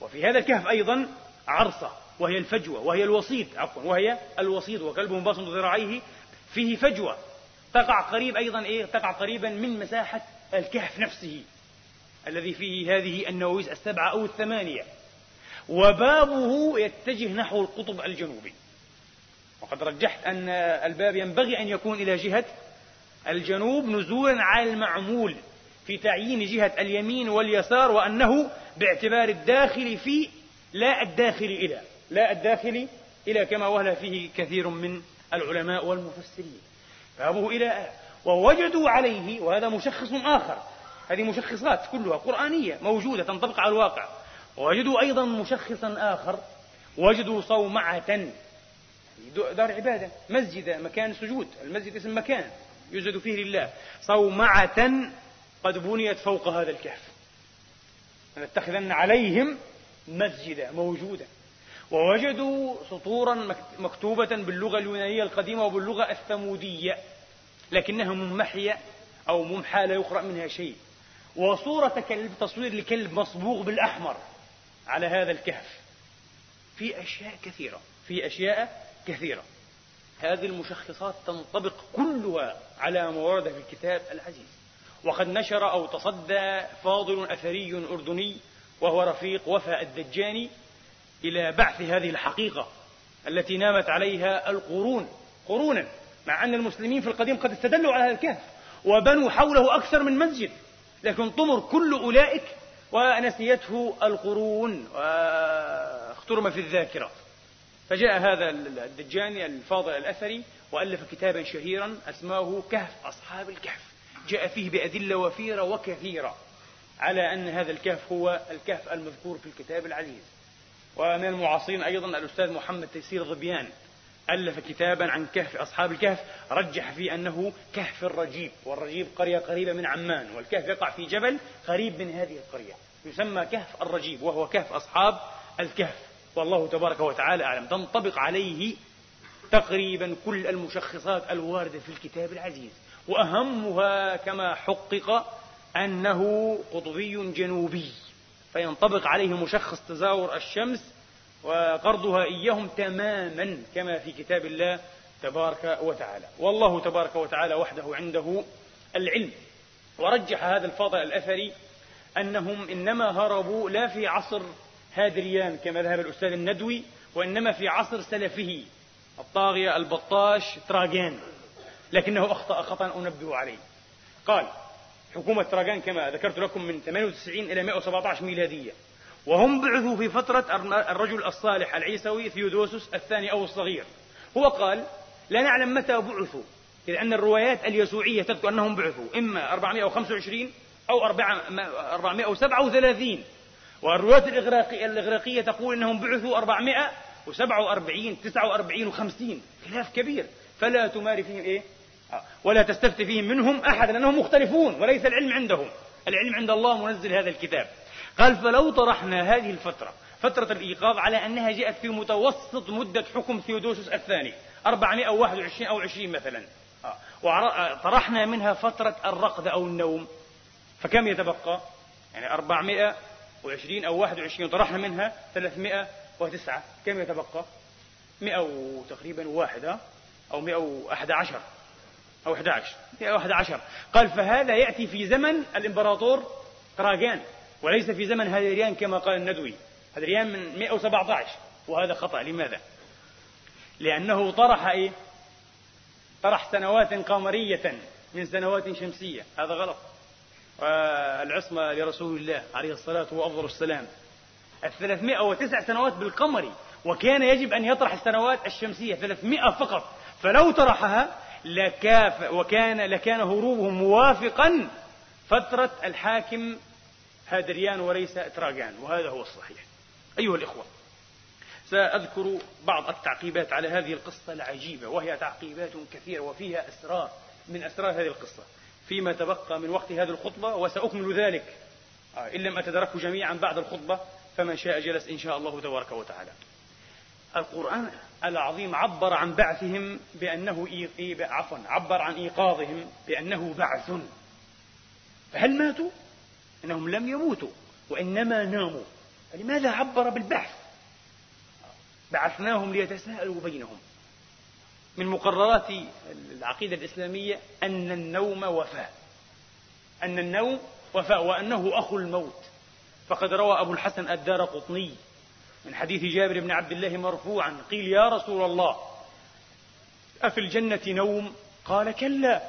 وفي هذا الكهف أيضا عرصة وهي الفجوة وهي الوسيط عفوا وهي الوسيط وكلب باسط ذراعيه. فيه فجوة. تقع قريب أيضا إيه؟ تقع قريبا من مساحة الكهف نفسه. الذي فيه هذه النواويس السبعة أو الثمانية. وبابه يتجه نحو القطب الجنوبي. وقد رجحت أن الباب ينبغي أن يكون إلى جهة الجنوب نزولا على المعمول في تعيين جهة اليمين واليسار وأنه باعتبار الداخل في لا الداخل إلى لا الداخل إلى كما وهل فيه كثير من العلماء والمفسرين. فهمه إلى ووجدوا عليه وهذا مشخص آخر هذه مشخصات كلها قرآنية موجودة تنطبق على الواقع. ووجدوا أيضا مشخصا آخر وجدوا صومعة دار عبادة. مسجد مكان سجود. المسجد اسم مكان يوجد فيه لله. صومعة قد بنيت فوق هذا الكهف. لنتخذن عليهم مسجدا موجودا. ووجدوا سطورا مكتوبة باللغة اليونانية القديمة وباللغة الثمودية لكنها ممحية أو ممحى لا يقرأ منها شيء. وصورة كلب تصوير لكلب مصبوغ بالأحمر على هذا الكهف. في أشياء كثيرة. في أشياء كثيرة. هذه المشخصات تنطبق كلها على ما ورد في الكتاب العزيز. وقد نشر أو تصدى فاضل أثري أردني وهو رفيق وفاء الدجاني إلى بعث هذه الحقيقة التي نامت عليها القرون قرونا مع أن المسلمين في القديم قد استدلوا على هذا الكهف وبنوا حوله أكثر من مسجد. لكن طمر كل أولئك ونسيته القرون. واخترم في الذاكرة. فجاء هذا الدجاني الفاضل الأثري وألف كتابا شهيرا أسماه كهف أصحاب الكهف. جاء فيه بأدلة وفيرة وكثيرة على أن هذا الكهف هو الكهف المذكور في الكتاب العزيز. ومن المعاصرين أيضا الأستاذ محمد تيسير ظبيان ألف كتابا عن كهف أصحاب الكهف رجح فيه أنه كهف الرجيب والرجيب قرية قريبة من عمان والكهف يقع في جبل قريب من هذه القرية يسمى كهف الرجيب وهو كهف أصحاب الكهف. والله تبارك وتعالى أعلم. تنطبق عليه تقريبا كل المشخصات الواردة في الكتاب العزيز. وأهمها كما حقق أنه قطبي جنوبي. فينطبق عليه مشخص تزاور الشمس وقرضها إياهم تماما كما في كتاب الله تبارك وتعالى. والله تبارك وتعالى وحده عنده العلم. ورجح هذا الفاضل الأثري أنهم إنما هربوا لا في عصر هادريان كما ذهب الأستاذ الندوي وإنما في عصر سلفه الطاغية البطاش تراجان لكنه أخطأ خطأ أنبه عليه. قال حكومة تراجان كما ذكرت لكم من 98 إلى 117 ميلادية وهم بعثوا في فترة الرجل الصالح العيسوي ثيودوسوس الثاني أو الصغير. هو قال لا نعلم متى بعثوا إذ أن الروايات اليسوعية تذكر أنهم بعثوا إما 425 أو 437 والروايات الإغراقية, الإغراقية تقول أنهم بعثوا 447 49 و50 خلاف كبير. فلا تماري فيهم إيه؟ ولا تستفتي فيهم منهم أحد لأنهم مختلفون وليس العلم عندهم. العلم عند الله منزل هذا الكتاب. قال فلو طرحنا هذه الفترة فترة الإيقاظ على أنها جاءت في متوسط مدة حكم ثيودوسوس الثاني 421 أو 20 مثلا. وطرحنا منها فترة الرقد أو النوم. فكم يتبقى؟ يعني 420 أو 21 طرحنا منها 309 كم يتبقى؟ 100 تقريبا وأحد أو 111 أو 11 111 قال فهذا يأتي في زمن الإمبراطور تراجان وليس في زمن هذريان كما قال الندوي. هذريان من 117 وهذا خطأ. لماذا؟ لأنه طرح إيه؟ طرح سنوات قمرية من سنوات شمسية. هذا غلط. والعصمة لرسول الله عليه الصلاة وأفضل السلام. الثلاثمائة وتسع سنوات بالقمري وكان يجب أن يطرح السنوات الشمسية ثلاثمائة فقط. فلو طرحها لكاف وكان لكان هروبه موافقا فترة الحاكم هادريان وليس تراجان وهذا هو الصحيح. أيها الإخوة سأذكر بعض التعقيبات على هذه القصة العجيبة وهي تعقيبات كثيرة وفيها أسرار من أسرار هذه القصة. فيما تبقى من وقت هذه الخطبة وسأكمل ذلك. آه، إن لم أتدركه جميعا بعد الخطبة فمن شاء جلس إن شاء الله تبارك وتعالى. القرآن العظيم عبر عن بعثهم بأنه. عفوا عبر عن إيقاظهم بأنه بعث. فهل ماتوا؟ أنهم لم يموتوا وإنما ناموا. فلماذا عبر بالبعث؟ بعثناهم ليتساءلوا بينهم. من مقررات العقيدة الإسلامية أن النوم وفاء. أن النوم وفاء وأنه أخو الموت. فقد روى أبو الحسن الدار قطني من حديث جابر بن عبد الله مرفوعا قيل يا رسول الله أفي الجنة نوم؟ قال كلا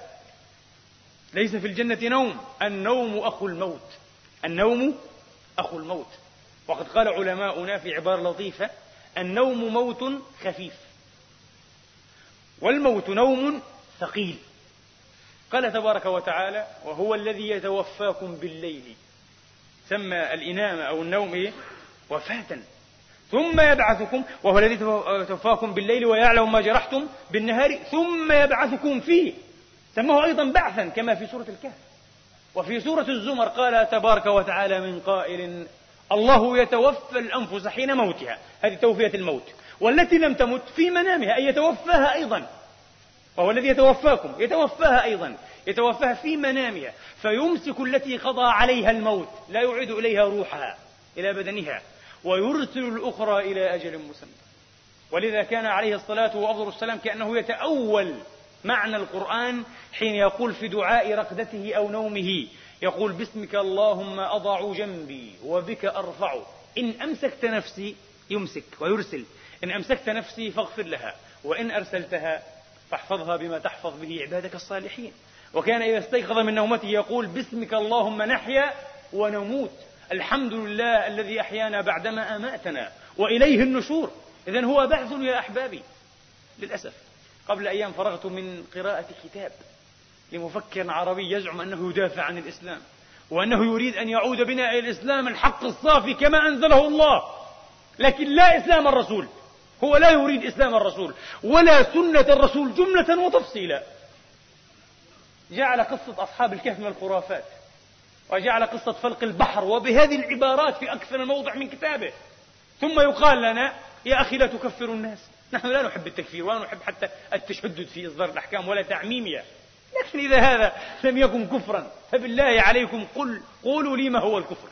ليس في الجنة نوم. النوم أخو الموت. النوم أخو الموت. وقد قال علماؤنا في عبارة لطيفة النوم موت خفيف. والموت نوم ثقيل. قال تبارك وتعالى وهو الذي يتوفاكم بالليل. سمى الإنامة أو النوم إيه؟ وفاة. ثم يبعثكم وهو الذي يتوفاكم بالليل ويعلم ما جرحتم بالنهار. ثم يبعثكم فيه. سماه أيضا بعثا كما في سورة الكهف. وفي سورة الزمر قال تبارك وتعالى من قائل الله يتوفى الأنفس حين موتها. هذه توفية الموت. والتي لم تمت في منامها أي يتوفاها أيضا. وهو الذي يتوفاكم يتوفاها أيضا يتوفاها في منامها. فيمسك التي قضى عليها الموت لا يعيد إليها روحها إلى بدنها. ويرسل الأخرى إلى أجل مسمى. ولذا كان عليه الصلاة وأفضل السلام كأنه يتأول معنى القرآن حين يقول في دعاء رقدته أو نومه يقول باسمك اللهم أضع جنبي وبك أرفع إن أمسكت نفسي يمسك ويرسل. إن أمسكت نفسي فاغفر لها وإن أرسلتها فاحفظها بما تحفظ به عبادك الصالحين. وكان إذا استيقظ من نومته يقول باسمك اللهم نحيا ونموت. الحمد لله الذي أحيانا بعدما أماتنا وإليه النشور. إذا هو بعث يا أحبابي. للأسف قبل أيام فرغت من قراءة كتاب لمفكر عربي يزعم أنه يدافع عن الإسلام وأنه يريد أن يعود بنا إلى الإسلام الحق الصافي كما أنزله الله. لكن لا إسلام الرسول. هو لا يريد إسلام الرسول ولا سنة الرسول جملة وتفصيلا. جعل قصة أصحاب الكهف من الخرافات وجعل قصة فلق البحر وبهذه العبارات في أكثر موضع من كتابه. ثم يقال لنا يا أخي لا تكفروا الناس. نحن لا نحب التكفير ولا نحب حتى التشدد في إصدار الأحكام ولا تعميمها. لكن إذا هذا لم يكن كفرا فبالله عليكم قل قولوا لي ما هو الكفر.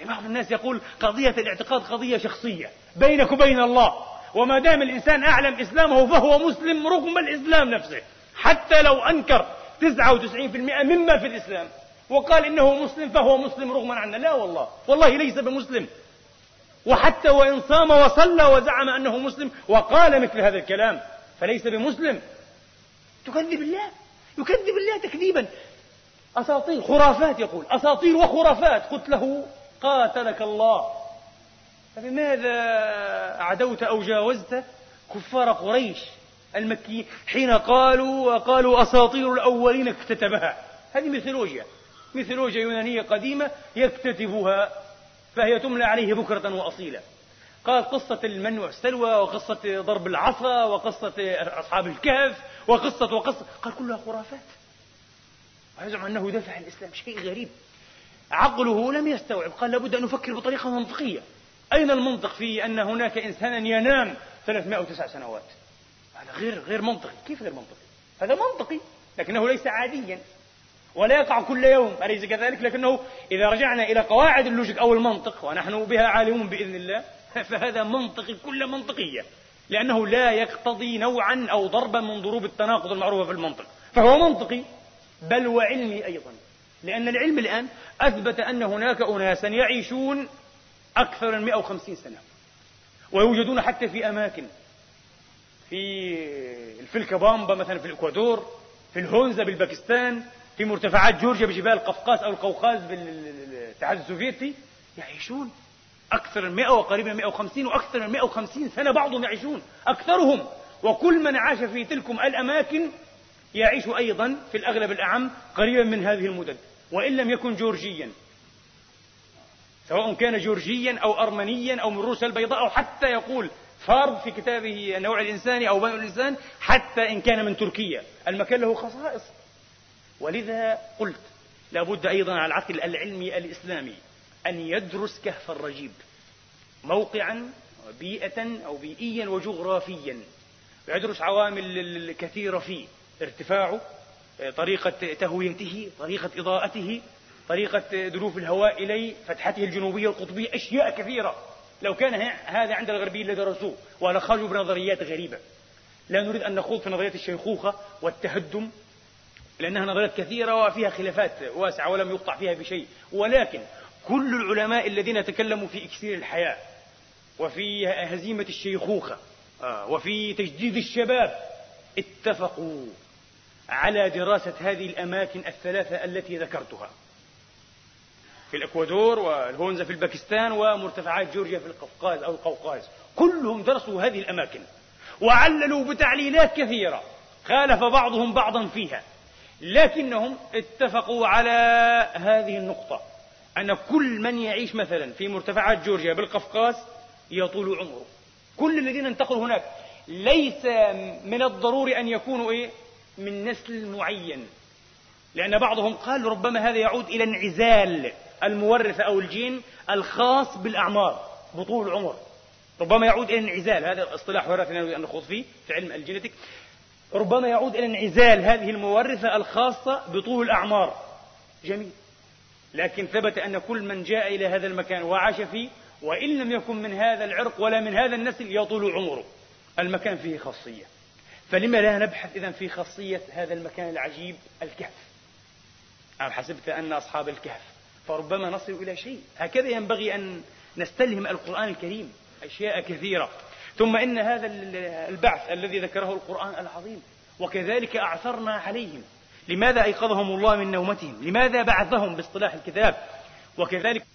يعني بعض الناس يقول قضية الاعتقاد قضية شخصية. بينك وبين الله. وما دام الإنسان أعلم إسلامه فهو مسلم رغم الإسلام نفسه. حتى لو أنكر 99% مما في الإسلام. وقال إنه مسلم فهو مسلم رغما عنا لا والله. والله ليس بمسلم. وحتى وإن صام وصلى وزعم أنه مسلم وقال مثل هذا الكلام فليس بمسلم. تكذب الله. يكذب الله تكذيبا. أساطير خرافات يقول. أساطير وخرافات. قلت له قاتلك الله. فبماذا عدوت أو جاوزت كفار قريش المكيين حين قالوا وقالوا أساطير الأولين اكتتبها؟ هذه ميثولوجيا. ميثولوجيا يونانية قديمة يكتتبها فهي تملى عليه بكرة وأصيلا. قال قصة المن والسلوى وقصة ضرب العصا وقصة أصحاب الكهف وقصة وقصة قال كلها خرافات. ويزعم أنه عن الإسلام شيء غريب. عقله لم يستوعب. قال لابد أن نفكر بطريقة منطقية. أين المنطق في أن هناك إنسانا ينام 309 سنوات؟ هذا غير غير منطقي. كيف غير منطقي؟ هذا منطقي لكنه ليس عاديا. ولا يقع كل يوم. أليس كذلك؟ لكنه إذا رجعنا إلى قواعد اللوجيك أو المنطق ونحن بها عالمون بإذن الله فهذا منطقي كل منطقية. لأنه لا يقتضي نوعا أو ضربا من ضروب التناقض المعروفة في المنطق. فهو منطقي بل وعلمي أيضا. لأن العلم الآن أثبت أن هناك أناسا يعيشون أكثر من 150 سنة ويوجدون حتى في أماكن في الفلكبامبا مثلا في الإكوادور في الهونزا بالباكستان في مرتفعات جورجيا بجبال قفقاز أو القوقاز بالاتحاد السوفيتي يعيشون أكثر من 100 وقريبا من 150 وأكثر من 150 سنة بعضهم يعيشون أكثرهم. وكل من عاش في تلكم الأماكن يعيش أيضا في الأغلب الأعم قريبا من هذه المدد وإن لم يكن جورجيا سواء كان جورجيا أو أرمنيا أو من روسيا البيضاء أو حتى يقول فارض في كتابه النوع الإنساني أو بنو الإنسان حتى إن كان من تركيا. المكان له خصائص. ولذا قلت لابد أيضا على العقل العلمي الإسلامي أن يدرس كهف الرجيب موقعا وبيئة أو بيئيا وجغرافيا يدرس عوامل كثيرة فيه ارتفاعه طريقة تهويته طريقة إضاءته طريقة دلوف الهواء إليه فتحته الجنوبية القطبية أشياء كثيرة. لو كان هذا عند الغربيين لدرسوه ولخرجوا بنظريات غريبة. لا نريد أن نخوض في نظرية الشيخوخة والتهدم لأنها نظريات كثيرة وفيها خلافات واسعة ولم يقطع فيها بشيء. ولكن كل العلماء الذين تكلموا في إكسير الحياة وفي هزيمة الشيخوخة آه، وفي تجديد الشباب اتفقوا. على دراسة هذه الأماكن الثلاثة التي ذكرتها. في الإكوادور والهونزا في الباكستان ومرتفعات جورجيا في القفقاز أو القوقاز. كلهم درسوا هذه الأماكن وعللوا بتعليلات كثيرة. خالف بعضهم بعضا فيها. لكنهم اتفقوا على هذه النقطة أن كل من يعيش مثلا في مرتفعات جورجيا بالقفقاز يطول عمره. كل الذين انتقلوا هناك ليس من الضروري أن يكونوا إيه؟ من نسل معين. لأن بعضهم قال ربما هذا يعود إلى انعزال المورثة أو الجين الخاص بالأعمار بطول العمر. ربما يعود إلى انعزال هذا اصطلاح وراثي نريد أن نخوض فيه في علم الجينيتك ربما يعود إلى انعزال هذه المورثة الخاصة بطول الأعمار. جميل. لكن ثبت أن كل من جاء إلى هذا المكان وعاش فيه وإن لم يكن من هذا العرق ولا من هذا النسل يطول عمره. المكان فيه خاصية. فلما لا نبحث إذا في خاصية هذا المكان العجيب؟ الكهف. أم حسبت أن أصحاب الكهف؟ فربما نصل إلى شيء. هكذا ينبغي أن نستلهم القرآن الكريم. أشياء كثيرة. ثم إن هذا البعث الذي ذكره القرآن العظيم وكذلك أعثرنا عليهم. لماذا أيقظهم الله من نومتهم؟ لماذا بعثهم باصطلاح الكتاب؟ وكذلك